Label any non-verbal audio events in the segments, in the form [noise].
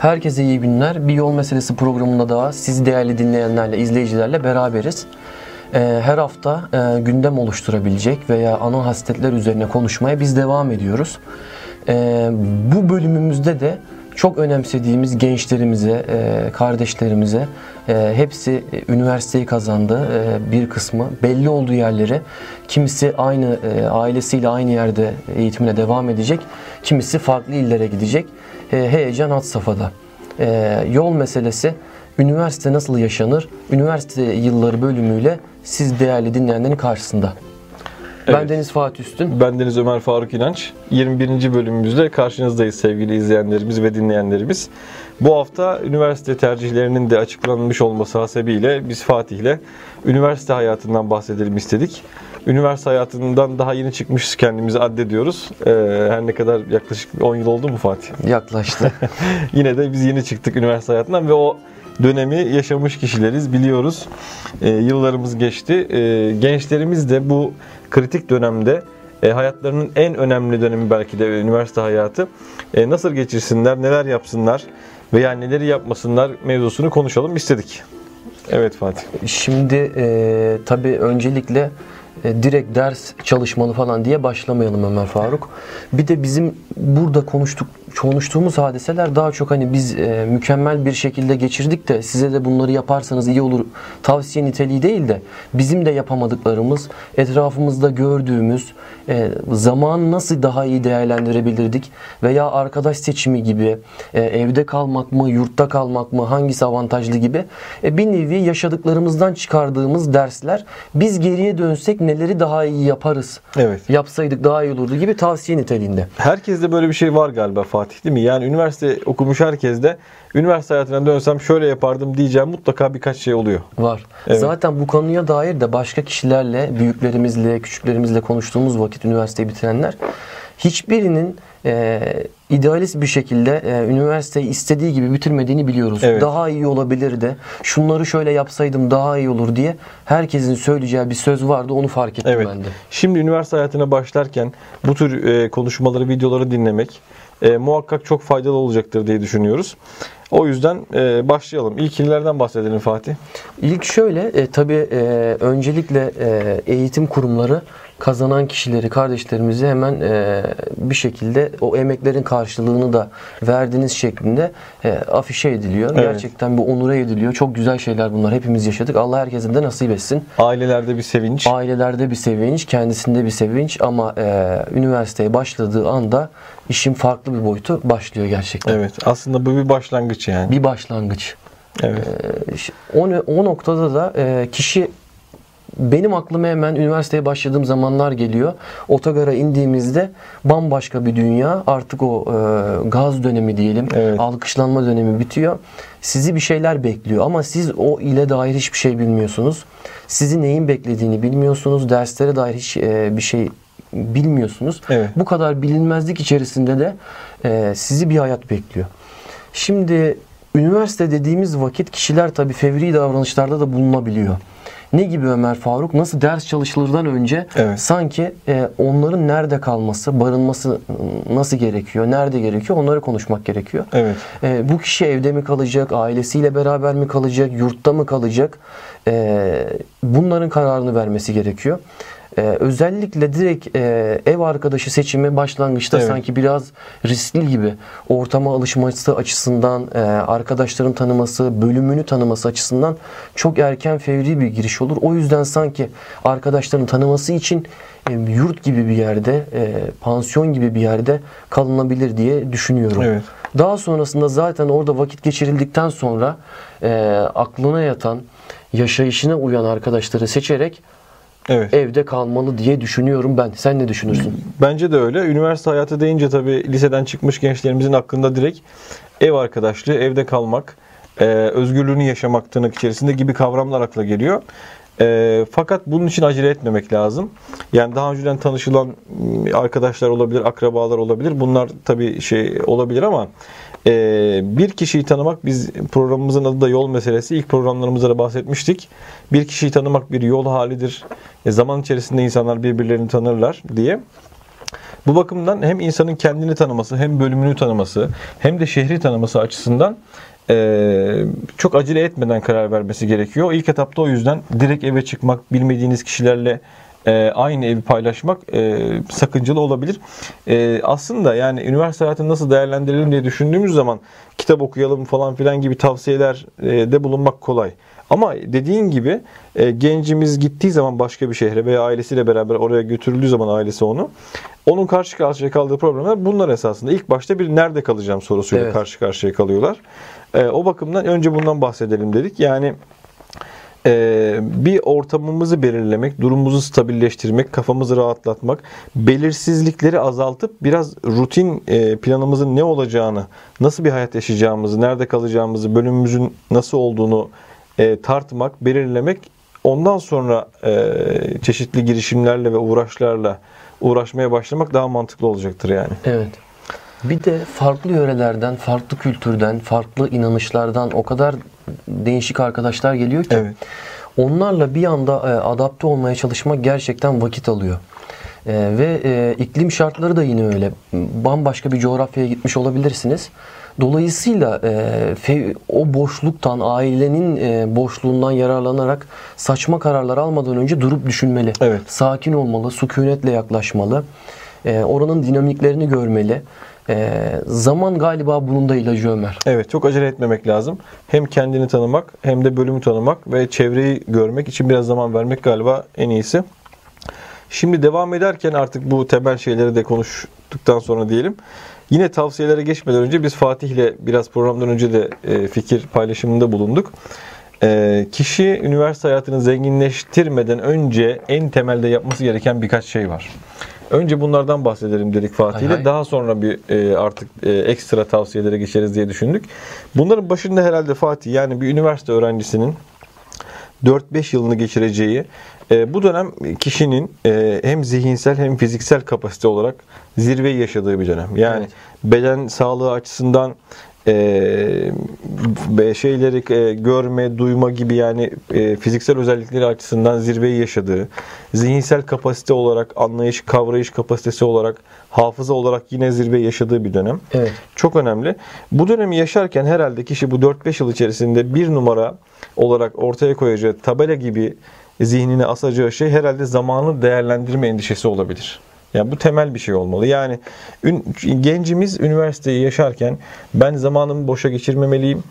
Herkese iyi günler. Bir yol meselesi programında daha siz değerli dinleyenlerle, izleyicilerle beraberiz. Ee, her hafta e, gündem oluşturabilecek veya ana hasletler üzerine konuşmaya biz devam ediyoruz. Ee, bu bölümümüzde de çok önemsediğimiz gençlerimize, e, kardeşlerimize e, hepsi üniversiteyi kazandı. Bir kısmı belli olduğu yerlere kimisi aynı ailesiyle aynı yerde eğitimine devam edecek. Kimisi farklı illere gidecek. E, heyecan had safhada. E, yol meselesi üniversite nasıl yaşanır? Üniversite yılları bölümüyle siz değerli dinleyenlerin karşısında. Ben Evet. Deniz Fatih Üstün. Ben Deniz Ömer Faruk İnanç. 21. bölümümüzde karşınızdayız sevgili izleyenlerimiz ve dinleyenlerimiz. Bu hafta üniversite tercihlerinin de açıklanmış olması hasebiyle biz Fatih'le üniversite hayatından bahsedelim istedik. Üniversite hayatından daha yeni çıkmışız kendimizi addediyoruz. Ee, her ne kadar yaklaşık 10 yıl oldu mu Fatih? Yaklaştı. [laughs] Yine de biz yeni çıktık üniversite hayatından ve o dönemi yaşamış kişileriz biliyoruz. Ee, yıllarımız geçti. Ee, gençlerimiz de bu kritik dönemde e, hayatlarının en önemli dönemi belki de üniversite hayatı. E, nasıl geçirsinler, neler yapsınlar veya neleri yapmasınlar mevzusunu konuşalım istedik. Evet Fatih. Şimdi e, tabii öncelikle e, direkt ders çalışmalı falan diye başlamayalım Ömer Faruk. Bir de bizim burada konuştuk konuştuğumuz hadiseler daha çok hani biz e, mükemmel bir şekilde geçirdik de size de bunları yaparsanız iyi olur tavsiye niteliği değil de bizim de yapamadıklarımız etrafımızda gördüğümüz e, zamanı nasıl daha iyi değerlendirebilirdik veya arkadaş seçimi gibi e, evde kalmak mı yurtta kalmak mı hangisi avantajlı gibi e, bir nevi yaşadıklarımızdan çıkardığımız dersler biz geriye dönsek neleri daha iyi yaparız Evet. yapsaydık daha iyi olurdu gibi tavsiye niteliğinde. Herkeste böyle bir şey var galiba Fatih değil mi? Yani üniversite okumuş herkeste üniversite hayatına dönsem şöyle yapardım diyeceğim mutlaka birkaç şey oluyor. Var. Evet. Zaten bu konuya dair de başka kişilerle, büyüklerimizle, küçüklerimizle konuştuğumuz vakit üniversiteyi bitirenler hiçbirinin e, idealist bir şekilde e, üniversiteyi istediği gibi bitirmediğini biliyoruz. Evet. Daha iyi olabilirdi. Şunları şöyle yapsaydım daha iyi olur diye herkesin söyleyeceği bir söz vardı. Onu fark ettim Evet. ben de. Şimdi üniversite hayatına başlarken bu tür e, konuşmaları, videoları dinlemek e, muhakkak çok faydalı olacaktır diye düşünüyoruz. O yüzden e, başlayalım. İlk illerden bahsedelim Fatih. İlk şöyle e, tabii e, öncelikle e, eğitim kurumları kazanan kişileri, kardeşlerimizi hemen e, bir şekilde o emeklerin karşılığını da verdiğiniz şeklinde e, afişe ediliyor. Evet. Gerçekten bu onura ediliyor. Çok güzel şeyler bunlar. Hepimiz yaşadık. Allah herkesin de nasip etsin. Ailelerde bir sevinç. Ailelerde bir sevinç, kendisinde bir sevinç ama e, üniversiteye başladığı anda işin farklı bir boyutu başlıyor gerçekten. Evet. Aslında bu bir başlangıç yani. Bir başlangıç. Evet. O, o noktada da e, kişi benim aklıma hemen üniversiteye başladığım zamanlar geliyor. Otogara indiğimizde bambaşka bir dünya. Artık o e, gaz dönemi diyelim, Evet. alkışlanma dönemi bitiyor. Sizi bir şeyler bekliyor ama siz o ile dair hiçbir şey bilmiyorsunuz. Sizi neyin beklediğini bilmiyorsunuz. Derslere dair hiç e, bir şey bilmiyorsunuz. Evet. Bu kadar bilinmezlik içerisinde de e, sizi bir hayat bekliyor. Şimdi üniversite dediğimiz vakit kişiler tabii fevri davranışlarda da bulunabiliyor. Ne gibi Ömer Faruk? Nasıl ders çalışılırdan önce Evet. sanki e, onların nerede kalması, barınması nasıl gerekiyor, nerede gerekiyor onları konuşmak gerekiyor. Evet. E, bu kişi evde mi kalacak, ailesiyle beraber mi kalacak, yurtta mı kalacak? E, bunların kararını vermesi gerekiyor. E, özellikle direkt e, ev arkadaşı seçimi başlangıçta Evet. sanki biraz riskli gibi. Ortama alışması açısından, e, arkadaşların tanıması, bölümünü tanıması açısından çok erken fevri bir giriş olur. O yüzden sanki arkadaşların tanıması için e, yurt gibi bir yerde, e, pansiyon gibi bir yerde kalınabilir diye düşünüyorum. Evet. Daha sonrasında zaten orada vakit geçirildikten sonra e, aklına yatan, yaşayışına uyan arkadaşları seçerek Evet. evde kalmalı diye düşünüyorum ben. Sen ne düşünürsün? Bence de öyle. Üniversite hayatı deyince tabii liseden çıkmış gençlerimizin aklında direkt ev arkadaşlığı, evde kalmak, e, özgürlüğünü yaşamak tırnak içerisinde gibi kavramlar akla geliyor. E, fakat bunun için acele etmemek lazım. Yani daha önceden tanışılan arkadaşlar olabilir, akrabalar olabilir. Bunlar tabii şey olabilir ama e, bir kişiyi tanımak biz programımızın adı da yol meselesi. İlk programlarımızda da bahsetmiştik. Bir kişiyi tanımak bir yol halidir. E, zaman içerisinde insanlar birbirlerini tanırlar diye. Bu bakımdan hem insanın kendini tanıması, hem bölümünü tanıması, hem de şehri tanıması açısından e, çok acele etmeden karar vermesi gerekiyor. İlk etapta o yüzden direkt eve çıkmak, bilmediğiniz kişilerle e, aynı evi paylaşmak e, sakıncalı olabilir. E, aslında yani üniversite hayatını nasıl değerlendirelim diye düşündüğümüz zaman kitap okuyalım falan filan gibi tavsiyeler e, de bulunmak kolay. Ama dediğin gibi e, gencimiz gittiği zaman başka bir şehre veya ailesiyle beraber oraya götürüldüğü zaman ailesi onu onun karşı karşıya kaldığı problemler bunlar esasında. İlk başta bir nerede kalacağım sorusuyla evet. karşı karşıya kalıyorlar. E, o bakımdan önce bundan bahsedelim dedik. Yani e, bir ortamımızı belirlemek, durumumuzu stabilleştirmek, kafamızı rahatlatmak, belirsizlikleri azaltıp biraz rutin e, planımızın ne olacağını, nasıl bir hayat yaşayacağımızı, nerede kalacağımızı, bölümümüzün nasıl olduğunu e, tartmak, belirlemek ondan sonra e, çeşitli girişimlerle ve uğraşlarla uğraşmaya başlamak daha mantıklı olacaktır yani. Evet. Bir de farklı yörelerden, farklı kültürden, farklı inanışlardan o kadar değişik arkadaşlar geliyor ki evet. onlarla bir anda e, adapte olmaya çalışmak gerçekten vakit alıyor. E, ve e, iklim şartları da yine öyle. Bambaşka bir coğrafyaya gitmiş olabilirsiniz. Dolayısıyla e, o boşluktan, ailenin e, boşluğundan yararlanarak saçma kararlar almadan önce durup düşünmeli. Evet. Sakin olmalı, sükunetle yaklaşmalı. E, oranın dinamiklerini görmeli. E, zaman galiba bunun da ilacı Ömer. Evet çok acele etmemek lazım. Hem kendini tanımak hem de bölümü tanımak ve çevreyi görmek için biraz zaman vermek galiba en iyisi. Şimdi devam ederken artık bu temel şeyleri de konuştuktan sonra diyelim. Yine tavsiyelere geçmeden önce biz Fatih ile biraz programdan önce de e, fikir paylaşımında bulunduk. E, kişi üniversite hayatını zenginleştirmeden önce en temelde yapması gereken birkaç şey var. Önce bunlardan bahsedelim dedik Fatih ile. Daha sonra bir e, artık ekstra tavsiyelere geçeriz diye düşündük. Bunların başında herhalde Fatih yani bir üniversite öğrencisinin 4-5 yılını geçireceği e, bu dönem kişinin e, hem zihinsel hem fiziksel kapasite olarak zirveyi yaşadığı bir dönem. Yani evet. beden sağlığı açısından e, şeyleri e, görme, duyma gibi yani e, fiziksel özellikleri açısından zirveyi yaşadığı, zihinsel kapasite olarak, anlayış, kavrayış kapasitesi olarak, hafıza olarak yine zirveyi yaşadığı bir dönem. Evet. Çok önemli. Bu dönemi yaşarken herhalde kişi bu 4-5 yıl içerisinde bir numara olarak ortaya koyacağı tabela gibi zihnine asacağı şey herhalde zamanı değerlendirme endişesi olabilir. Yani bu temel bir şey olmalı. Yani gencimiz üniversiteyi yaşarken ben zamanımı boşa geçirmemeliyim.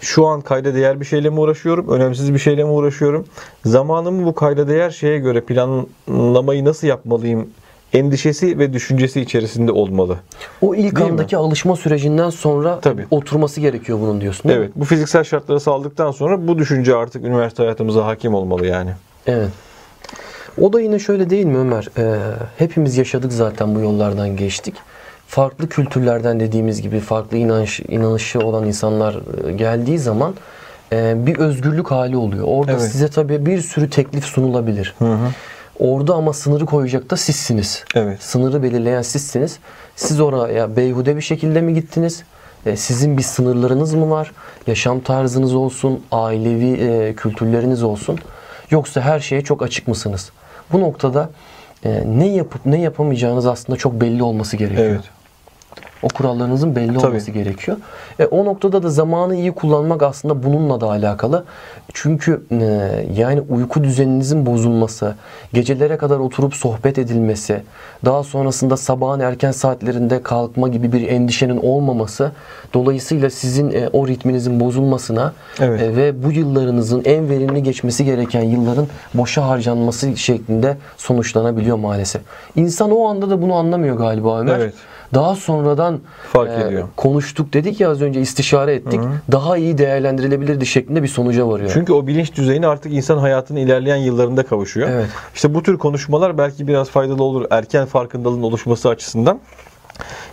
Şu an kayda değer bir şeyle mi uğraşıyorum? Önemsiz bir şeyle mi uğraşıyorum? Zamanımı bu kayda değer şeye göre planlamayı nasıl yapmalıyım endişesi ve düşüncesi içerisinde olmalı. O ilk değil andaki mi? alışma sürecinden sonra Tabii. oturması gerekiyor bunun diyorsun Evet. Mi? Bu fiziksel şartları sağladıktan sonra bu düşünce artık üniversite hayatımıza hakim olmalı yani. Evet. O da yine şöyle değil mi Ömer? Ee, hepimiz yaşadık zaten bu yollardan geçtik. Farklı kültürlerden dediğimiz gibi farklı inanış, inanışı olan insanlar e, geldiği zaman e, bir özgürlük hali oluyor. Orada evet. size tabii bir sürü teklif sunulabilir. Hı hı. Orada ama sınırı koyacak da sizsiniz. Evet. Sınırı belirleyen sizsiniz. Siz oraya beyhude bir şekilde mi gittiniz? E, sizin bir sınırlarınız mı var? Yaşam tarzınız olsun, ailevi e, kültürleriniz olsun. Yoksa her şeye çok açık mısınız? Bu noktada e, ne yapıp ne yapamayacağınız aslında çok belli olması gerekiyor. Evet. O kurallarınızın belli Tabii. olması gerekiyor. E, o noktada da zamanı iyi kullanmak aslında bununla da alakalı. Çünkü e, yani uyku düzeninizin bozulması, gecelere kadar oturup sohbet edilmesi, daha sonrasında sabahın erken saatlerinde kalkma gibi bir endişenin olmaması dolayısıyla sizin e, o ritminizin bozulmasına evet. e, ve bu yıllarınızın en verimli geçmesi gereken yılların boşa harcanması şeklinde sonuçlanabiliyor maalesef. İnsan o anda da bunu anlamıyor galiba Ömer. Evet. Daha sonradan fark e, ediyor. Konuştuk dedik ya az önce istişare ettik. Hı-hı. Daha iyi değerlendirilebilirdi şeklinde bir sonuca varıyor. Çünkü o bilinç düzeyine artık insan hayatının ilerleyen yıllarında kavuşuyor. Evet. İşte bu tür konuşmalar belki biraz faydalı olur erken farkındalığın oluşması açısından.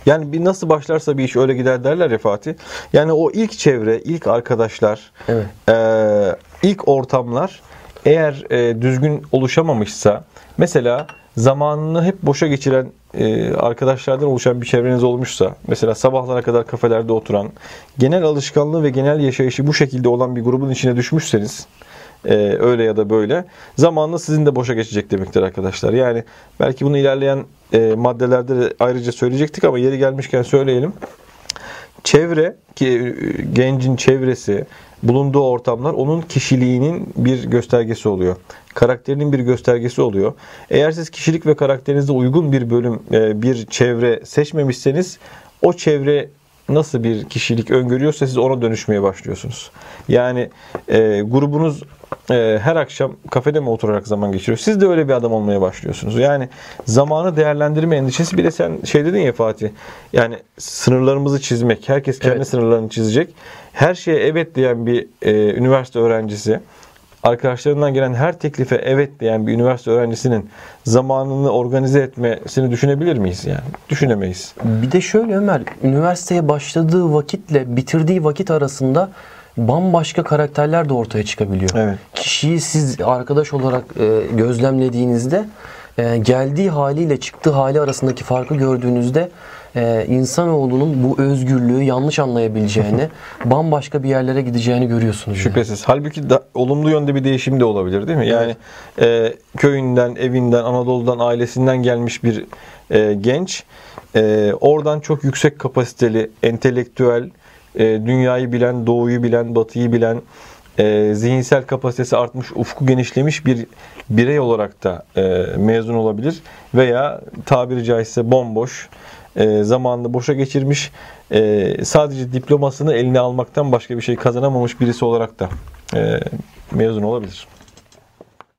Yani bir nasıl başlarsa bir iş öyle gider derler ya Fatih. Yani o ilk çevre, ilk arkadaşlar, evet. e, ilk ortamlar eğer e, düzgün oluşamamışsa mesela zamanını hep boşa geçiren e, arkadaşlardan oluşan bir çevreniz olmuşsa, mesela sabahlara kadar kafelerde oturan, genel alışkanlığı ve genel yaşayışı bu şekilde olan bir grubun içine düşmüşseniz, e, öyle ya da böyle. Zamanla sizin de boşa geçecek demektir arkadaşlar. Yani belki bunu ilerleyen e, maddelerde de ayrıca söyleyecektik ama yeri gelmişken söyleyelim. Çevre, ki e, gencin çevresi, bulunduğu ortamlar onun kişiliğinin bir göstergesi oluyor. Karakterinin bir göstergesi oluyor. Eğer siz kişilik ve karakterinize uygun bir bölüm, e, bir çevre seçmemişseniz o çevre nasıl bir kişilik öngörüyorsa siz ona dönüşmeye başlıyorsunuz. Yani e, grubunuz e, her akşam kafede mi oturarak zaman geçiriyor? Siz de öyle bir adam olmaya başlıyorsunuz. Yani zamanı değerlendirme endişesi bir de sen şey dedin ya Fatih. Yani sınırlarımızı çizmek. Herkes kendi Evet. sınırlarını çizecek. Her şeye evet diyen bir e, üniversite öğrencisi arkadaşlarından gelen her teklife evet diyen bir üniversite öğrencisinin zamanını organize etmesini düşünebilir miyiz yani? Düşünemeyiz. Bir de şöyle Ömer, üniversiteye başladığı vakitle bitirdiği vakit arasında bambaşka karakterler de ortaya çıkabiliyor. Evet. Kişiyi siz arkadaş olarak e, gözlemlediğinizde e, geldiği haliyle çıktığı hali arasındaki farkı gördüğünüzde e, insanoğlunun bu özgürlüğü yanlış anlayabileceğini, [laughs] bambaşka bir yerlere gideceğini görüyorsunuz. yani. Şüphesiz. Halbuki da, olumlu yönde bir değişim de olabilir değil mi? Yani e, köyünden, evinden, Anadolu'dan, ailesinden gelmiş bir e, genç e, oradan çok yüksek kapasiteli, entelektüel, e, dünyayı bilen, doğuyu bilen, batıyı bilen, e, zihinsel kapasitesi artmış, ufku genişlemiş bir birey olarak da e, mezun olabilir. Veya tabiri caizse bomboş, e, zamanını boşa geçirmiş, e, sadece diplomasını eline almaktan başka bir şey kazanamamış birisi olarak da e, mezun olabilir.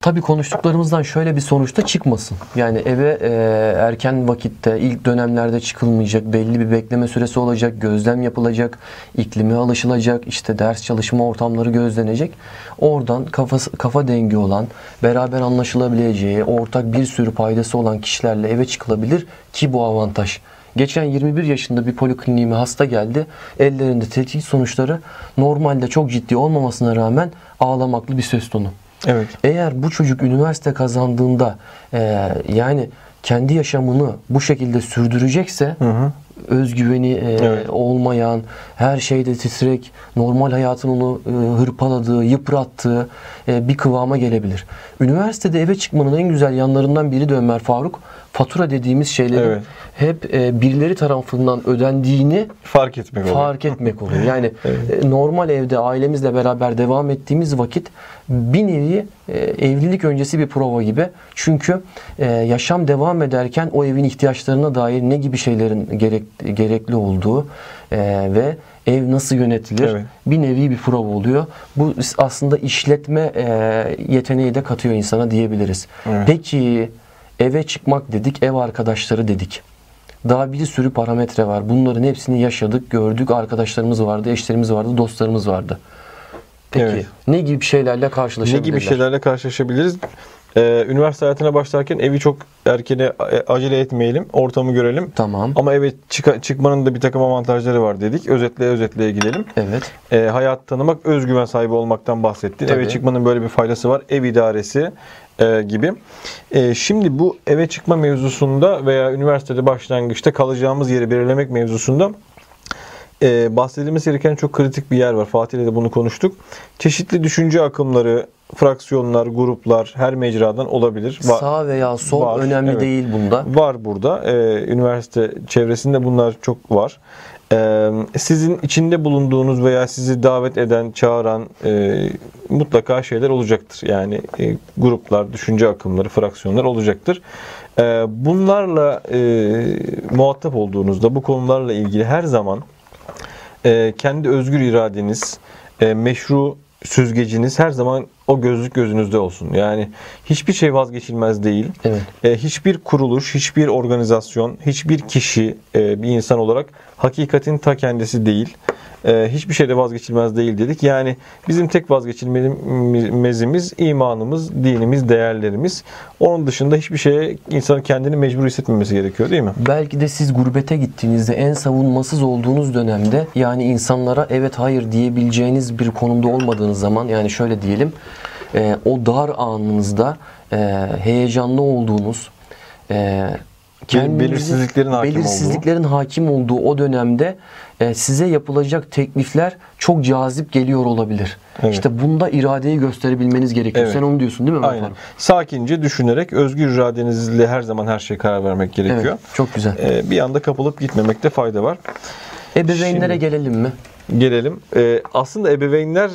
Tabii konuştuklarımızdan şöyle bir sonuçta çıkmasın. Yani eve e, erken vakitte ilk dönemlerde çıkılmayacak, belli bir bekleme süresi olacak, gözlem yapılacak, iklime alışılacak, işte ders çalışma ortamları gözlenecek. Oradan kafası, kafa dengi olan, beraber anlaşılabileceği, ortak bir sürü paydası olan kişilerle eve çıkılabilir ki bu avantaj. Geçen 21 yaşında bir polikliniğime hasta geldi. Ellerinde tetkik sonuçları normalde çok ciddi olmamasına rağmen ağlamaklı bir söz tonu. Evet. Eğer bu çocuk üniversite kazandığında e, yani kendi yaşamını bu şekilde sürdürecekse Hı hı. Özgüveni e, Evet. olmayan, her şeyde titrek, normal hayatın onu e, hırpaladığı, yıprattığı e, bir kıvama gelebilir. Üniversitede eve çıkmanın en güzel yanlarından biri de Ömer Faruk, fatura dediğimiz şeylerin Evet. hep e, birileri tarafından ödendiğini Fark etmek oluyor. fark etmek oluyor. [laughs] Yani e, normal evde ailemizle beraber devam ettiğimiz vakit bir nevi e, evlilik öncesi bir prova gibi. Çünkü e, yaşam devam ederken o evin ihtiyaçlarına dair ne gibi şeylerin gerek, gerekli olduğu e, ve ev nasıl yönetilir Evet. bir nevi bir prova oluyor. Bu aslında işletme e, yeteneği de katıyor insana diyebiliriz. Evet. Peki eve çıkmak dedik, ev arkadaşları dedik. Daha bir sürü parametre var. Bunların hepsini yaşadık, gördük. Arkadaşlarımız vardı, eşlerimiz vardı, dostlarımız vardı. Peki Evet. ne gibi şeylerle Ne karşılaşabilirler? gibi şeylerle karşılaşabiliriz? Ee, üniversite hayatına başlarken evi çok erkene e, acele etmeyelim, ortamı görelim. Tamam. Ama eve çıka- çıkmanın da bir takım avantajları var dedik. Özetleye özetleye gidelim. Evet. Ee, hayat tanımak, özgüven sahibi olmaktan bahsettin. Tabii. Eve çıkmanın böyle bir faydası var. Ev idaresi e, gibi. E, şimdi bu eve çıkma mevzusunda veya üniversitede başlangıçta kalacağımız yeri belirlemek mevzusunda e, bahsedilmesi gereken çok kritik bir yer var. Fatih ile de bunu konuştuk. Çeşitli düşünce akımları, fraksiyonlar, gruplar her mecradan olabilir. Va- Sağ veya sol var, önemli evet. değil bunda. Var burada. Ee, üniversite çevresinde bunlar çok var. Ee, sizin içinde bulunduğunuz veya sizi davet eden, çağıran e, mutlaka şeyler olacaktır. Yani e, gruplar, düşünce akımları, fraksiyonlar olacaktır. Ee, bunlarla e, muhatap olduğunuzda bu konularla ilgili her zaman e, kendi özgür iradeniz, e, meşru süzgeciniz her zaman o gözlük gözünüzde olsun. Yani hiçbir şey vazgeçilmez değil. Evet. E, hiçbir kuruluş, hiçbir organizasyon, hiçbir kişi e, bir insan olarak hakikatin ta kendisi değil. E, hiçbir şeyde vazgeçilmez değil dedik. Yani bizim tek vazgeçilmezimiz imanımız, dinimiz, değerlerimiz. Onun dışında hiçbir şeye insanın kendini mecbur hissetmemesi gerekiyor değil mi? Belki de siz gurbete gittiğinizde en savunmasız olduğunuz dönemde yani insanlara evet hayır diyebileceğiniz bir konumda olmadığınız zaman yani şöyle diyelim e, o dar anınızda e, heyecanlı olduğunuz kendinizi- belirsizliklerin hakim belirsizliklerin hakim olduğu o dönemde e, size yapılacak teklifler çok cazip geliyor olabilir. Evet. İşte bunda iradeyi gösterebilmeniz gerekiyor. Evet. Sen onu diyorsun değil mi? Aynen. Sakince düşünerek özgür iradenizle her zaman her şeye karar vermek gerekiyor. Evet, çok güzel. Ee, bir anda kapılıp gitmemekte fayda var. Ebeveynlere Şimdi- gelelim mi? Gelelim. Ee, aslında ebeveynler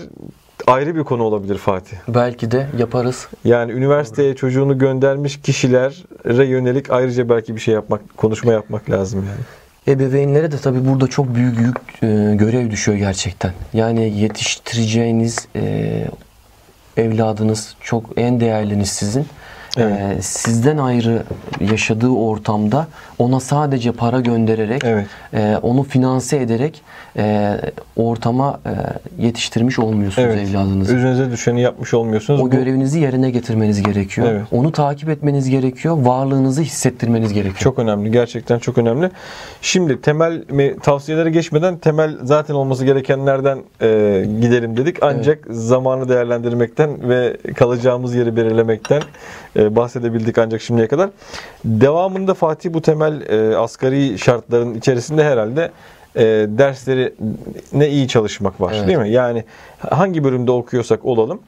ayrı bir konu olabilir Fatih. Belki de yaparız. Yani üniversiteye çocuğunu göndermiş kişilere yönelik ayrıca belki bir şey yapmak, konuşma yapmak lazım yani. Ebeveynlere de tabii burada çok büyük yük, e, görev düşüyor gerçekten. Yani yetiştireceğiniz e, evladınız çok en değerliniz sizin. Evet. E, sizden ayrı yaşadığı ortamda ona sadece para göndererek, Evet. e, onu finanse ederek e, ortama e, yetiştirmiş olmuyorsunuz Evet. evladınızı. Üzerinize düşeni yapmış olmuyorsunuz. O Bu- görevinizi yerine getirmeniz gerekiyor. Evet. Onu takip etmeniz gerekiyor. Varlığınızı hissettirmeniz gerekiyor. Çok önemli. Gerçekten çok önemli. Şimdi temel me- tavsiyelere geçmeden temel zaten olması gerekenlerden e, gidelim dedik. Ancak zamanı değerlendirmekten ve kalacağımız yeri belirlemekten bahsedebildik ancak şimdiye kadar. Devamında Fatih bu temel e, asgari şartların içerisinde herhalde e, dersleri ne iyi çalışmak var Evet. değil mi? Yani hangi bölümde okuyorsak olalım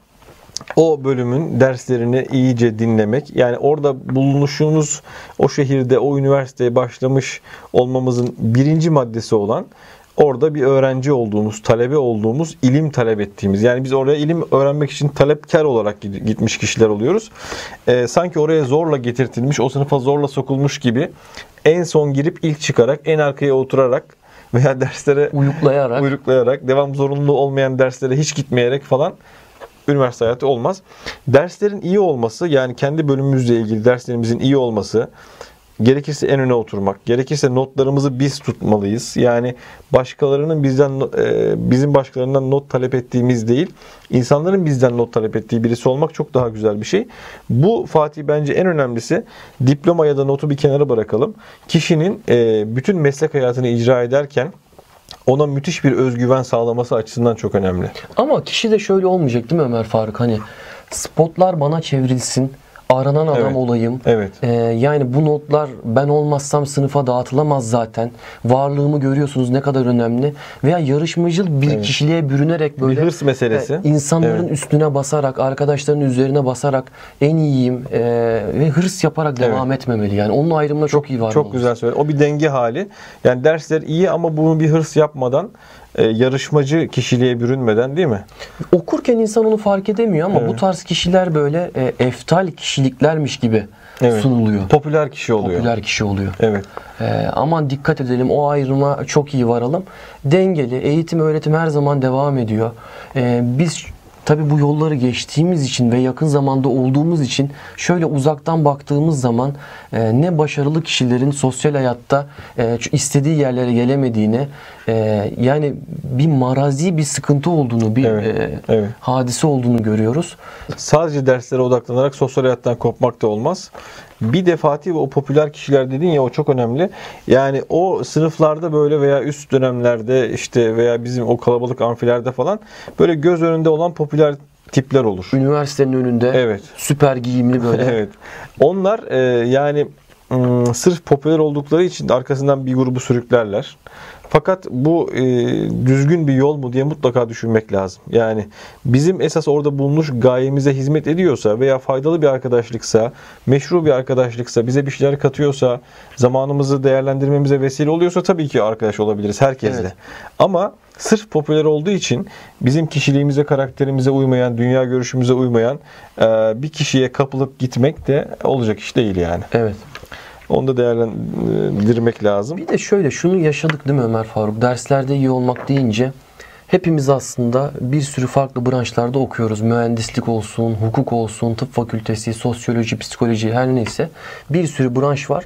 o bölümün derslerini iyice dinlemek. Yani orada bulunuşumuz o şehirde, o üniversiteye başlamış olmamızın birinci maddesi olan orada bir öğrenci olduğumuz, talebe olduğumuz, ilim talep ettiğimiz. Yani biz oraya ilim öğrenmek için talepkar olarak gitmiş kişiler oluyoruz. Ee, sanki oraya zorla getirtilmiş, o sınıfa zorla sokulmuş gibi en son girip ilk çıkarak, en arkaya oturarak veya [laughs] derslere Uyuklayarak uyruklayarak, devam zorunlu olmayan derslere hiç gitmeyerek falan üniversite hayatı olmaz. Derslerin iyi olması yani kendi bölümümüzle ilgili derslerimizin iyi olması gerekirse en öne oturmak, gerekirse notlarımızı biz tutmalıyız. Yani başkalarının bizden e, bizim başkalarından not talep ettiğimiz değil, insanların bizden not talep ettiği birisi olmak çok daha güzel bir şey. Bu Fatih bence en önemlisi diploma ya da notu bir kenara bırakalım. Kişinin e, bütün meslek hayatını icra ederken ona müthiş bir özgüven sağlaması açısından çok önemli. Ama kişi de şöyle olmayacak değil mi Ömer Faruk? Hani spotlar bana çevrilsin, aranan adam Evet. olayım. Evet. Ee, yani bu notlar ben olmazsam sınıfa dağıtılamaz zaten. Varlığımı görüyorsunuz ne kadar önemli. Veya yarışmacıl bir Evet. kişiliğe bürünerek böyle hırs meselesi. e, insanların Evet. üstüne basarak, arkadaşların üzerine basarak en iyiyim e, ve hırs yaparak devam etmemeli. Yani onun ayrımına çok, iyi var. Çok güzel söyledi. O bir denge hali. Yani dersler iyi ama bunu bir hırs yapmadan, e, yarışmacı kişiliğe bürünmeden değil mi? Okurken insan onu fark edemiyor ama Evet. bu tarz kişiler böyle e, eftal kişiliklermiş gibi Evet. sunuluyor. Popüler kişi oluyor. Popüler kişi oluyor. Evet. Ee, aman dikkat edelim o ayrıma çok iyi varalım. Dengeli eğitim öğretim her zaman devam ediyor. Ee, biz tabi bu yolları geçtiğimiz için ve yakın zamanda olduğumuz için şöyle uzaktan baktığımız zaman e, ne başarılı kişilerin sosyal hayatta e, istediği yerlere gelemediğini e, yani bir marazi bir sıkıntı olduğunu bir Evet, e, evet. hadise olduğunu görüyoruz. Sadece derslere odaklanarak sosyal hayattan kopmak da olmaz. Bir de Fatih o popüler kişiler dedin ya o çok önemli. Yani o sınıflarda böyle veya üst dönemlerde işte veya bizim o kalabalık amfilerde falan böyle göz önünde olan popüler tipler olur. Üniversitenin önünde Evet. süper giyimli böyle [laughs] evet. Onlar e, yani sırf popüler oldukları için arkasından bir grubu sürüklerler. Fakat bu e, düzgün bir yol mu diye mutlaka düşünmek lazım. Yani bizim esas orada bulunmuş gayemize hizmet ediyorsa veya faydalı bir arkadaşlıksa, meşru bir arkadaşlıksa, bize bir şeyler katıyorsa, zamanımızı değerlendirmemize vesile oluyorsa tabii ki arkadaş olabiliriz herkesle. Evet. Ama sırf popüler olduğu için bizim kişiliğimize, karakterimize uymayan, dünya görüşümüze uymayan e, bir kişiye kapılıp gitmek de olacak iş değil yani. Evet. Onu da değerlendirmek lazım. Bir de şöyle şunu yaşadık değil mi Ömer Faruk? Derslerde iyi olmak deyince hepimiz aslında bir sürü farklı branşlarda okuyoruz. Mühendislik olsun, hukuk olsun, tıp fakültesi, sosyoloji, psikoloji her neyse bir sürü branş var.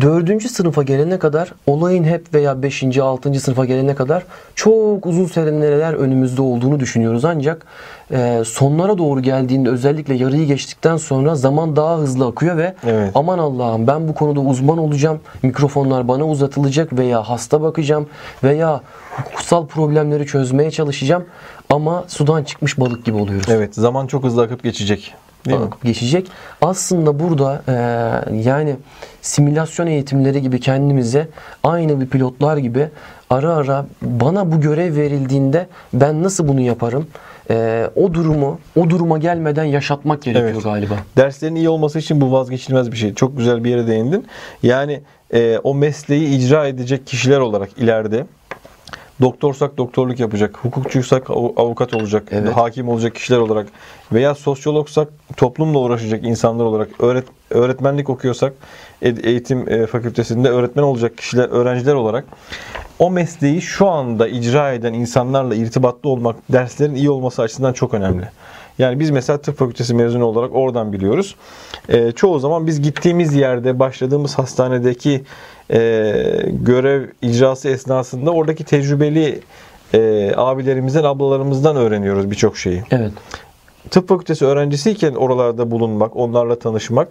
Dördüncü sınıfa gelene kadar olayın hep veya beşinci, altıncı sınıfa gelene kadar çok uzun seneler önümüzde olduğunu düşünüyoruz. Ancak e, sonlara doğru geldiğinde özellikle yarıyı geçtikten sonra zaman daha hızlı akıyor ve Evet. aman Allah'ım ben bu konuda uzman olacağım. Mikrofonlar bana uzatılacak veya hasta bakacağım veya hukuksal problemleri çözmeye çalışacağım ama sudan çıkmış balık gibi oluyoruz. Evet, zaman çok hızlı akıp geçecek. Değil mi? geçecek. Aslında burada e, yani simülasyon eğitimleri gibi kendimize aynı bir pilotlar gibi ara ara bana bu görev verildiğinde ben nasıl bunu yaparım? E, o durumu o duruma gelmeden yaşatmak gerekiyor Evet. galiba. Derslerin iyi olması için bu vazgeçilmez bir şey. Çok güzel bir yere değindin. Yani e, o mesleği icra edecek kişiler olarak ileride doktorsak doktorluk yapacak, hukukçuysak av- avukat olacak, Evet. hakim olacak kişiler olarak veya sosyologsak toplumla uğraşacak insanlar olarak, öğret öğretmenlik okuyorsak eğitim e, fakültesinde öğretmen olacak kişiler, öğrenciler olarak o mesleği şu anda icra eden insanlarla irtibatlı olmak derslerin iyi olması açısından çok önemli. Yani biz mesela tıp fakültesi mezunu olarak oradan biliyoruz. Ee, çoğu zaman biz gittiğimiz yerde başladığımız hastanedeki e, görev icrası esnasında oradaki tecrübeli e, abilerimizden, ablalarımızdan öğreniyoruz birçok şeyi. Evet. Tıp fakültesi öğrencisiyken oralarda bulunmak, onlarla tanışmak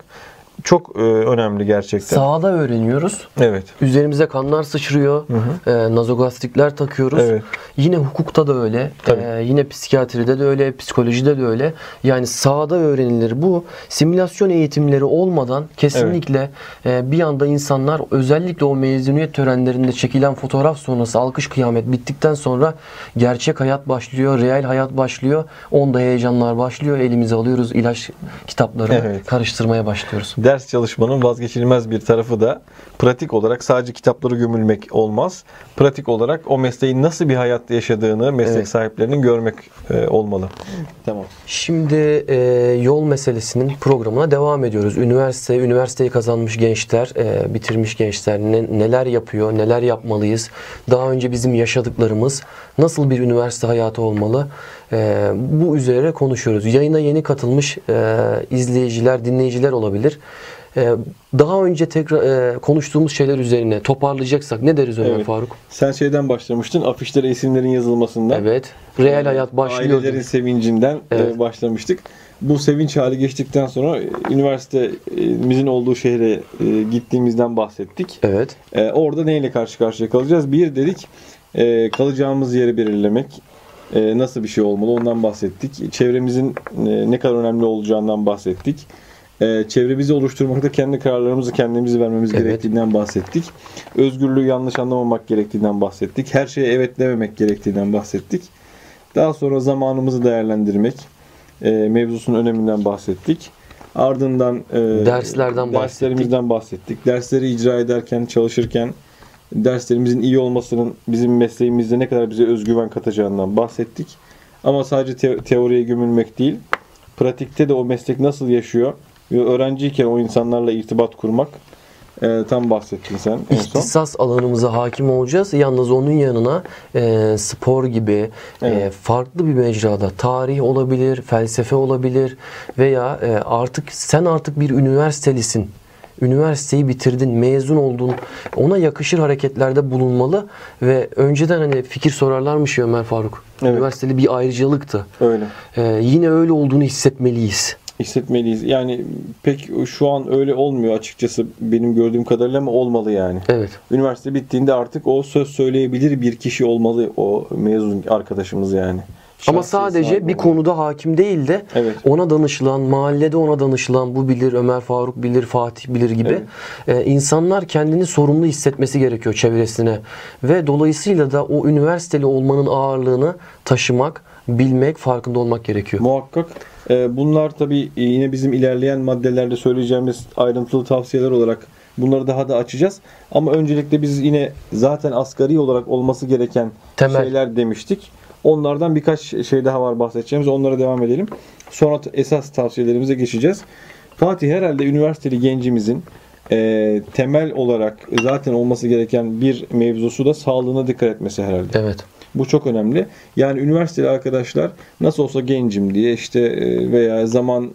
çok e, önemli gerçekten. Sahada öğreniyoruz. Evet. Üzerimize kanlar sıçrıyor. E, nazogastrikler takıyoruz. Evet. Yine hukukta da öyle. Tabii. e, yine psikiyatride de öyle, psikolojide de öyle. Yani sahada öğrenilir. Bu simülasyon eğitimleri olmadan kesinlikle e, bir anda insanlar özellikle o mezuniyet törenlerinde çekilen fotoğraf sonrası alkış kıyamet bittikten sonra gerçek hayat başlıyor, reel hayat başlıyor. Onda heyecanlar başlıyor. Elimize alıyoruz ilaç kitaplarını Evet. karıştırmaya başlıyoruz. Ders çalışmanın vazgeçilmez bir tarafı da pratik olarak sadece kitapları gömülmek olmaz. Pratik olarak o mesleğin nasıl bir hayat yaşadığını meslek Evet. sahiplerinin görmek e, olmalı. Tamam. Şimdi e, yol meselesinin programına devam ediyoruz. Üniversite, üniversiteyi kazanmış gençler, e, bitirmiş gençler ne- neler yapıyor, neler yapmalıyız? Daha önce bizim yaşadıklarımız nasıl bir üniversite hayatı olmalı? E, bu üzere konuşuyoruz. Yayına yeni katılmış e, izleyiciler, dinleyiciler olabilir. E, daha önce tekrar e, konuştuğumuz şeyler üzerine toparlayacaksak ne deriz Ömer Evet. Faruk? Sen şeyden başlamıştın. Afişlere isimlerin yazılmasından. Evet. Reel hayat başlıyor. Ailelerin sevincinden e, Evet. başlamıştık. Bu sevinç hali geçtikten sonra üniversitemizin olduğu şehre e, gittiğimizden bahsettik. Evet. E, orada neyle karşı karşıya kalacağız? Bir dedik e, kalacağımız yeri belirlemek. E, nasıl bir şey olmalı ondan bahsettik. Çevremizin e, ne kadar önemli olacağından bahsettik. E, çevremizi oluşturmakta kendi kararlarımızı kendimiz vermemiz Evet. gerektiğinden bahsettik. Özgürlüğü yanlış anlamamak gerektiğinden bahsettik. Her şeye evet dememek gerektiğinden bahsettik. Daha sonra zamanımızı değerlendirmek e, mevzusunun öneminden bahsettik. Ardından e, Derslerden bahsettik. derslerimizden bahsettik. Dersleri icra ederken, çalışırken derslerimizin iyi olmasının bizim mesleğimizde ne kadar bize özgüven katacağından bahsettik. Ama sadece te- teoriye gömülmek değil, pratikte de o meslek nasıl yaşıyor ve öğrenciyken o insanlarla irtibat kurmak e, tam bahsettin sen. İhtisas alanımıza hakim olacağız. Yalnız onun yanına e, spor gibi e, Evet. farklı bir mecrada tarih olabilir, felsefe olabilir veya e, artık sen artık bir üniversitelisin. Üniversiteyi bitirdin, mezun oldun. Ona yakışır hareketlerde bulunmalı ve önceden hani fikir sorarlarmış ya Ömer Faruk. Evet. Üniversiteli bir ayrıcalıktı. Öyle. E, yine öyle olduğunu hissetmeliyiz. hissetmeliyiz. Yani pek şu an öyle olmuyor açıkçası benim gördüğüm kadarıyla ama olmalı yani. Evet. Üniversite bittiğinde artık o söz söyleyebilir bir kişi olmalı o mezun arkadaşımız yani. Ama sadece bir konuda hakim değil de Evet. ona danışılan, mahallede ona danışılan, bu bilir, Ömer Faruk bilir, Fatih bilir gibi e, insanlar kendini sorumlu hissetmesi gerekiyor çevresine. Ve dolayısıyla da o üniversiteli olmanın ağırlığını taşımak, bilmek, farkında olmak gerekiyor. Muhakkak. Ee, bunlar tabii yine bizim ilerleyen maddelerde söyleyeceğimiz ayrıntılı tavsiyeler olarak bunları daha da açacağız. Ama öncelikle biz yine zaten asgari olarak olması gereken Temel. şeyler demiştik. Onlardan birkaç şey daha var bahsedeceğimiz. Onlara devam edelim. Sonra esas tavsiyelerimize geçeceğiz. Fatih herhalde üniversiteli gencimizin e, temel olarak zaten olması gereken bir mevzusu da sağlığına dikkat etmesi herhalde. Evet. Bu çok önemli. Yani üniversiteli arkadaşlar nasıl olsa gencim diye işte e, veya zaman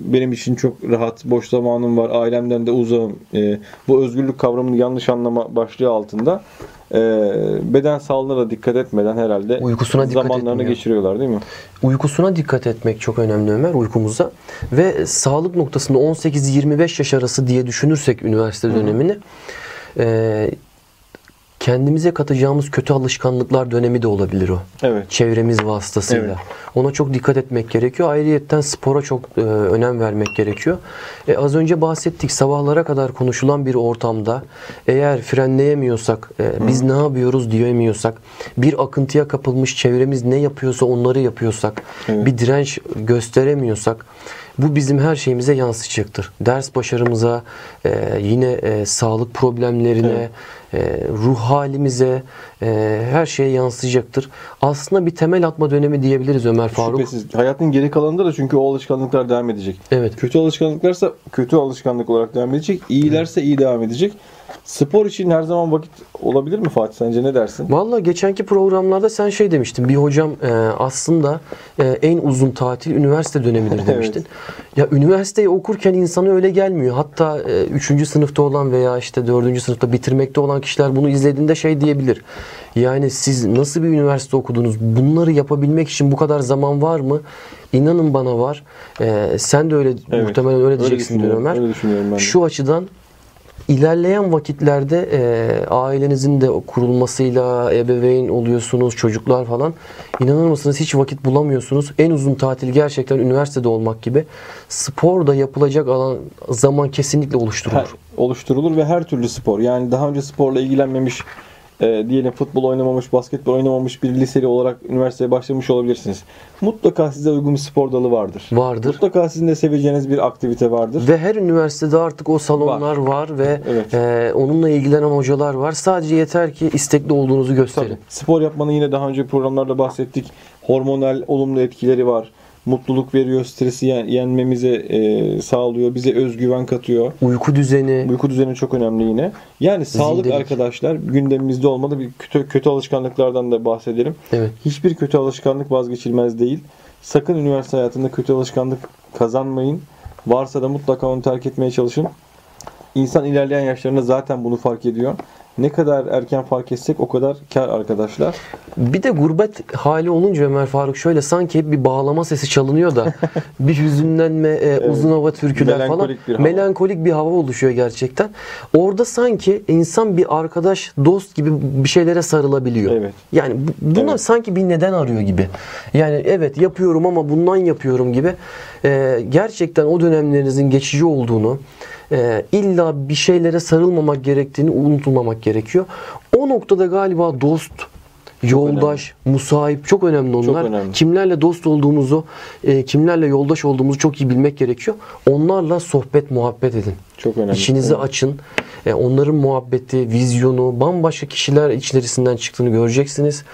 benim için çok rahat, boş zamanım var, ailemden de uzağım. E, Bu özgürlük kavramını yanlış anlama başlığı altında e, beden sağlığına da dikkat etmeden herhalde Uykusuna dikkat zamanlarını etmiyor. geçiriyorlar değil mi? Uykusuna dikkat etmek çok önemli Ömer uykumuza. Ve sağlık noktasında 18-25 yaş arası diye düşünürsek üniversite dönemini e, kendimize katacağımız kötü alışkanlıklar dönemi de olabilir o. Evet. Çevremiz vasıtasıyla. Evet. Ona çok dikkat etmek gerekiyor. Ayrıyetten spora çok e, önem vermek gerekiyor. E, az önce bahsettik sabahlara kadar konuşulan bir ortamda eğer frenleyemiyorsak, e, biz ne yapıyoruz diyemiyorsak, bir akıntıya kapılmış çevremiz ne yapıyorsa onları yapıyorsak, Evet. bir direnç gösteremiyorsak bu bizim her şeyimize yansıyacaktır. Ders başarımıza, e, yine e, sağlık problemlerine, e, ruh halimize, e, her şeye yansıyacaktır. Aslında bir temel atma dönemi diyebiliriz Ömer Faruk. Şüphesiz. Hayatın geri kalanında da çünkü o alışkanlıklar devam edecek. Evet. Kötü alışkanlıklarsa kötü alışkanlık olarak devam edecek. İyilerse iyi devam edecek. Spor için her zaman vakit olabilir mi Fatih sence ne dersin? Valla geçenki programlarda sen şey demiştin. Bir hocam e, aslında e, en uzun tatil üniversite dönemidir [laughs] demiştin. Ya üniversiteyi okurken insana öyle gelmiyor. Hatta 3. sınıfta olan veya işte 4. sınıfta bitirmekte olan kişiler bunu izlediğinde şey diyebilir. Yani siz nasıl bir üniversite okudunuz? Bunları yapabilmek için bu kadar zaman var mı? İnanın bana var. E, sen de öyle Evet. muhtemelen öyle diyeceksin düşünüyorum, Ömer. Öyle düşünüyorum ben de. Şu açıdan ilerleyen vakitlerde e, ailenizin de kurulmasıyla ebeveyn oluyorsunuz, çocuklar falan. İnanır mısınız hiç vakit bulamıyorsunuz. En uzun tatil gerçekten üniversitede olmak gibi. Sporda yapılacak alan zaman kesinlikle oluşturulur. Her- oluşturulur ve her türlü spor. Yani daha önce sporla ilgilenmemiş, e, diyelim futbol oynamamış, basketbol oynamamış bir liseli olarak üniversiteye başlamış olabilirsiniz. Mutlaka size uygun bir spor dalı vardır. Vardır. Mutlaka sizin de seveceğiniz bir aktivite vardır. Ve her üniversitede artık o salonlar var, ve Evet. e, onunla ilgilenen hocalar var. Sadece yeter ki istekli olduğunuzu gösterin. Tabii. Spor yapmanın yine daha önce programlarda bahsettik. Hormonal olumlu etkileri var. Mutluluk veriyor, stresi yen- yenmemize e, sağlıyor, bize özgüven katıyor. Uyku düzeni, Uyku düzeni çok önemli yine. Yani sağlık Zindelik. arkadaşlar gündemimizde olmalı. Bir kötü, kötü alışkanlıklardan da bahsedelim. evet. Hiçbir kötü alışkanlık vazgeçilmez değil. Sakın üniversite hayatında kötü alışkanlık kazanmayın. Varsa da mutlaka onu terk etmeye çalışın. İnsan ilerleyen yaşlarında zaten bunu fark ediyor. Ne kadar erken fark etsek o kadar kar arkadaşlar. Bir de gurbet hali olunca Ömer Faruk şöyle sanki hep bir bağlama sesi çalınıyor da [laughs] bir hüzünlenme, e, uzun hava türküler falan. Melankolik bir hava. Melankolik bir hava oluşuyor gerçekten. Orada sanki insan bir arkadaş, dost gibi bir şeylere sarılabiliyor. Evet. Yani bu- buna Evet. sanki bir neden arıyor gibi. Yani evet yapıyorum ama bundan yapıyorum gibi. E, gerçekten o dönemlerinizin geçici olduğunu, e, illa bir şeylere sarılmamak gerektiğini unutulmamak gerekiyor. O noktada galiba dost, yoldaş, musahip çok önemli onlar. önemli. Kimlerle dost olduğumuzu, e, kimlerle yoldaş olduğumuzu çok iyi bilmek gerekiyor. Onlarla sohbet, muhabbet edin. Çok önemli. İçinizi Evet. açın. E, onların muhabbeti, vizyonu, bambaşka kişiler içerisinden çıktığını göreceksiniz.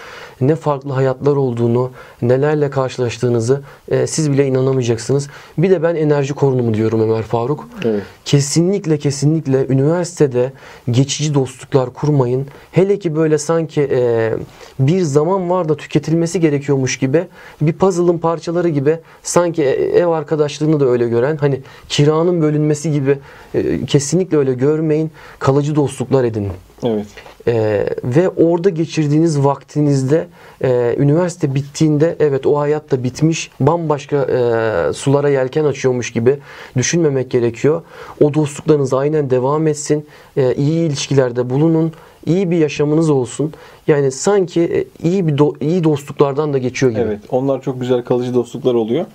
Ne farklı hayatlar olduğunu, nelerle karşılaştığınızı e, siz bile inanamayacaksınız. Bir de ben enerji korunumu diyorum Ömer Faruk. Evet. Kesinlikle kesinlikle üniversitede geçici dostluklar kurmayın. Hele ki böyle sanki e, bir zaman var da tüketilmesi gerekiyormuş gibi bir puzzle'ın parçaları gibi sanki e- ev arkadaşlığını da öyle gören hani kiranın bölünmesi gibi e, kesinlikle öyle görmeyin. Kalıcı dostluklar edinin. Evet. Ee, ve orada geçirdiğiniz vaktinizde e, üniversite bittiğinde evet o hayat da bitmiş bambaşka e, sulara yelken açıyormuş gibi düşünmemek gerekiyor. O dostluklarınız aynen devam etsin. E, iyi ilişkilerde bulunun. iyi bir yaşamınız olsun. Yani sanki e, iyi bir do- iyi dostluklardan da geçiyor gibi. Evet. Onlar çok güzel kalıcı dostluklar oluyor.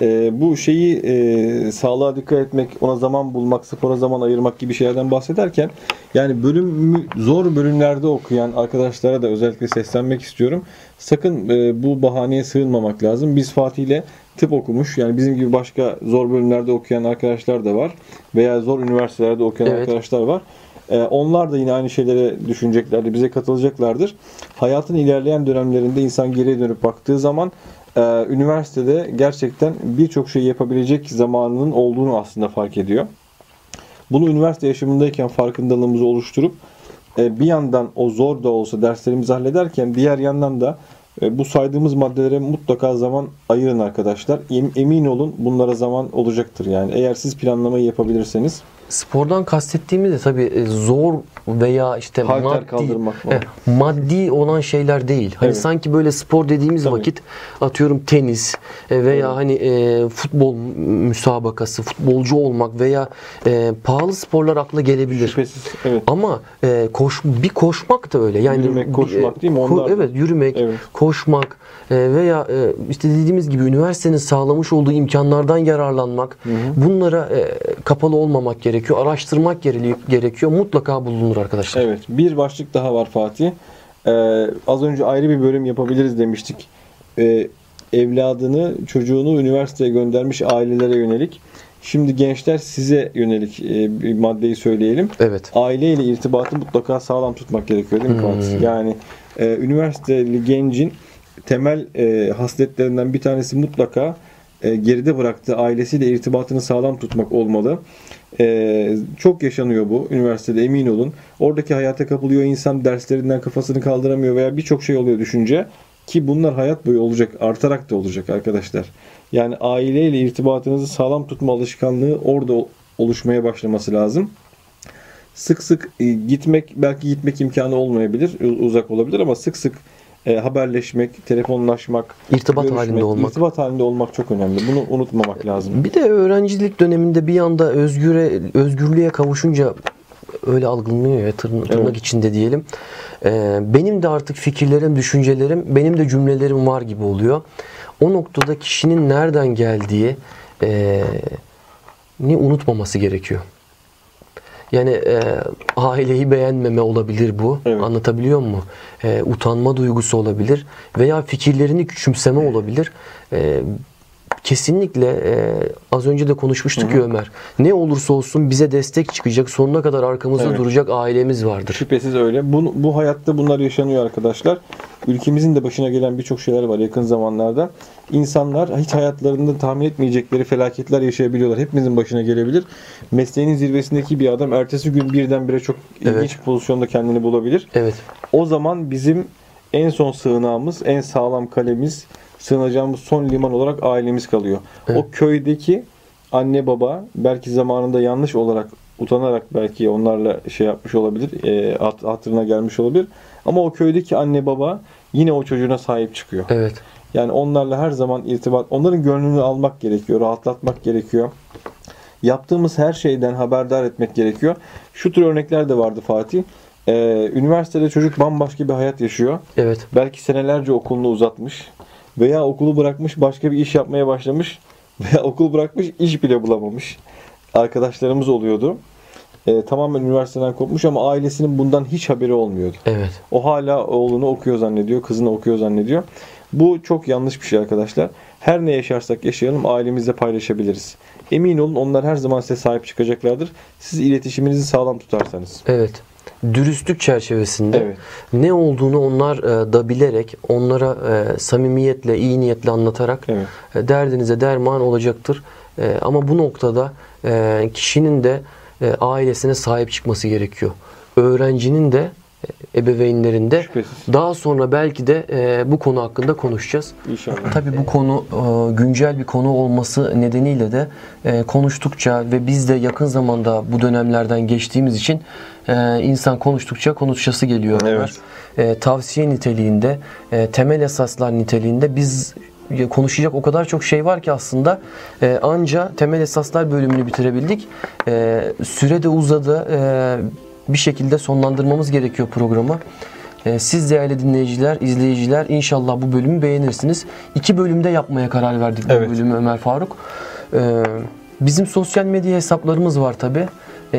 Ee, bu şeyi e, sağlığa dikkat etmek, ona zaman bulmak, spora zaman ayırmak gibi şeylerden bahsederken yani bölümü zor bölümlerde okuyan arkadaşlara da özellikle seslenmek istiyorum. Sakın e, bu bahaneye sığınmamak lazım. Biz Fatih ile tıp okumuş. Yani bizim gibi başka zor bölümlerde okuyan arkadaşlar da var. Veya zor üniversitelerde okuyan Evet. arkadaşlar var. Ee, onlar da yine aynı şeylere düşüneceklerdir, bize katılacaklardır. Hayatın ilerleyen dönemlerinde insan geriye dönüp baktığı zaman e, üniversitede gerçekten birçok şey yapabilecek zamanının olduğunu aslında fark ediyor. Bunu üniversite yaşamındayken farkındalığımızı oluşturup e, bir yandan o zor da olsa derslerimizi hallederken diğer yandan da e, bu saydığımız maddelere mutlaka zaman ayırın arkadaşlar. Em- Emin olun bunlara zaman olacaktır yani. Eğer siz planlamayı yapabilirseniz Spordan kastettiğimiz de tabii e, zor veya işte Halter maddi kaldırmak falan. e, maddi olan şeyler değil. Hani Evet. sanki böyle spor dediğimiz Tabii. vakit atıyorum tenis e, veya hani e, futbol müsabakası, futbolcu olmak veya e, pahalı sporlar akla gelebilir. Şüphesiz. Evet. Ama e, koş bir koşmak da öyle. Yani Yürümek, koşmak değil mi? ko- Onlar da. evet, yürümek, Evet. koşmak e, veya e, işte dediğimiz gibi üniversitenin sağlamış olduğu imkanlardan yararlanmak. Bunlara e, kapalı olmamak gerekiyor. Araştırmak gere- gerekiyor. Mutlaka bulunur arkadaşlar. Evet. Bir başlık daha var Fatih. Ee, az önce ayrı bir bölüm yapabiliriz demiştik. Ee, evladını, çocuğunu üniversiteye göndermiş ailelere yönelik. Şimdi gençler size yönelik e, bir maddeyi söyleyelim. Evet. Aileyle irtibatı mutlaka sağlam tutmak gerekiyor değil mi Fatih? Yani e, üniversiteli gencin temel e, hasletlerinden bir tanesi mutlaka e, geride bıraktığı ailesiyle irtibatını sağlam tutmak olmalı. E, çok yaşanıyor bu üniversitede emin olun. Oradaki hayata kapılıyor insan derslerinden kafasını kaldıramıyor veya birçok şey oluyor düşünce ki bunlar hayat boyu olacak artarak da olacak arkadaşlar. Yani aileyle irtibatınızı sağlam tutma alışkanlığı orada ol- oluşmaya başlaması lazım sık sık e, gitmek belki gitmek imkanı olmayabilir, uzak olabilir ama sık sık e, haberleşmek, telefonlaşmak, İrtibat görüşmek, halinde olmak. irtibat halinde olmak çok önemli. Bunu unutmamak lazım. Bir de öğrencilik döneminde bir anda özgüre özgürlüğe kavuşunca öyle algılanıyor ya tırn- tırnak Evet. içinde diyelim. Ee, benim de artık fikirlerim, düşüncelerim, benim de cümlelerim var gibi oluyor. O noktada kişinin nereden geldiği e, ni unutmaması gerekiyor. Yani e, aileyi beğenmeme olabilir bu. Evet. Anlatabiliyor mu? E, utanma duygusu olabilir veya fikirlerini küçümseme olabilir. E, kesinlikle e, az önce de konuşmuştuk ya Ömer. Ne olursa olsun bize destek çıkacak, sonuna kadar arkamızda Evet. duracak ailemiz vardır. Şüphesiz öyle. Bu, bu hayatta bunlar yaşanıyor arkadaşlar. Ülkemizin de başına gelen birçok şeyler var yakın zamanlarda. İnsanlar hiç hayatlarında tahmin etmeyecekleri felaketler yaşayabiliyorlar. Hepimizin başına gelebilir. Mesleğinin zirvesindeki bir adam ertesi gün birdenbire çok ilginç Evet. bir pozisyonda kendini bulabilir. Evet. O zaman bizim en son sığınağımız, en sağlam kalemiz, sığınacağımız son liman olarak ailemiz kalıyor. O köydeki anne baba belki zamanında yanlış olarak utanarak belki onlarla şey yapmış olabilir, e, hat- hatırına gelmiş olabilir. Ama o köydeki anne baba yine o çocuğuna sahip çıkıyor. Evet. Yani onlarla her zaman irtibat, onların gönlünü almak gerekiyor, rahatlatmak gerekiyor. Yaptığımız her şeyden haberdar etmek gerekiyor. Şu tür örnekler de vardı Fatih. Ee, üniversitede çocuk bambaşka bir hayat yaşıyor. Evet. Belki senelerce okulunu uzatmış veya okulu bırakmış başka bir iş yapmaya başlamış veya okul bırakmış iş bile bulamamış. Arkadaşlarımız oluyordu. Ee, tamamen üniversiteden kopmuş ama ailesinin bundan hiç haberi olmuyordu. Evet. O hala oğlunu okuyor zannediyor, kızını okuyor zannediyor. Bu çok yanlış bir şey arkadaşlar. Her ne yaşarsak yaşayalım ailemizle paylaşabiliriz. Emin olun onlar her zaman size sahip çıkacaklardır. Siz iletişiminizi sağlam tutarsanız. Evet. Dürüstlük çerçevesinde Evet. ne olduğunu onlar e, da bilerek, onlara e, samimiyetle, iyi niyetle anlatarak Evet. e, derdinize derman olacaktır. E, ama bu noktada e, kişinin de e, ailesine sahip çıkması gerekiyor. Öğrencinin de e, ebeveynlerin de Şüphesiz. daha sonra belki de e, bu konu hakkında konuşacağız. İnşallah. Tabii bu konu e, güncel bir konu olması nedeniyle de e, konuştukça ve biz de yakın zamanda bu dönemlerden geçtiğimiz için e, insan konuştukça konuşası geliyor. Evet. E, Tavsiye niteliğinde, e, temel esaslar niteliğinde biz e, konuşacak o kadar çok şey var ki aslında e, anca temel esaslar bölümünü bitirebildik. E, Süre de uzadı. E, Bir şekilde sonlandırmamız gerekiyor programı. Ee, Siz değerli dinleyiciler, izleyiciler inşallah bu bölümü beğenirsiniz. İki bölümde yapmaya karar verdik Evet. bu bölümü Ömer Faruk. Ee, Bizim sosyal medya hesaplarımız var tabi.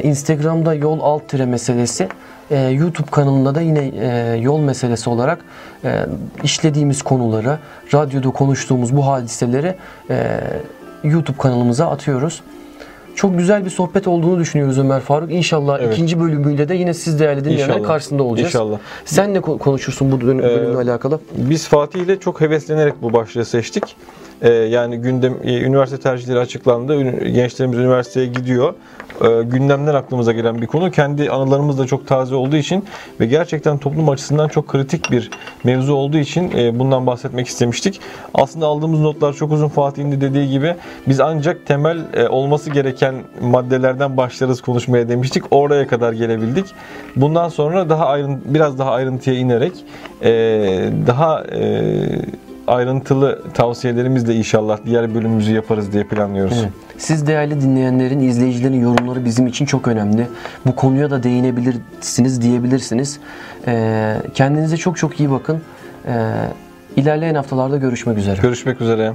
Instagram'da yol alt tire meselesi. Ee, YouTube kanalında da yine e, yol meselesi olarak e, işlediğimiz konuları, radyoda konuştuğumuz bu hadiseleri e, YouTube kanalımıza atıyoruz. Çok güzel bir sohbet olduğunu düşünüyoruz Ömer Faruk. İnşallah Evet. ikinci bölümüyle de yine siz değerli dinleyenler karşısında olacağız. İnşallah. Sen ne ko- konuşursun bu Ee, bölümle alakalı? Biz Fatih ile çok heveslenerek bu başlığı seçtik. E, yani gündem e, üniversite tercihleri açıklandı. Gençlerimiz üniversiteye gidiyor. E, gündemden aklımıza gelen bir konu. Kendi anılarımız da çok taze olduğu için ve gerçekten toplum açısından çok kritik bir mevzu olduğu için e, bundan bahsetmek istemiştik. Aslında aldığımız notlar çok uzun Fatih'in de dediği gibi biz ancak temel e, olması gereken maddelerden başlarız konuşmaya demiştik. Oraya kadar gelebildik. Bundan sonra daha ayrın, biraz daha ayrıntıya inerek daha ayrıntılı tavsiyelerimizle inşallah diğer bölümümüzü yaparız diye planlıyoruz. Evet. Siz değerli dinleyenlerin, izleyicilerin yorumları bizim için çok önemli. Bu konuya da değinebilirsiniz, diyebilirsiniz. Ee, kendinize çok çok iyi bakın. Ee, ilerleyen haftalarda görüşmek üzere. Görüşmek üzere.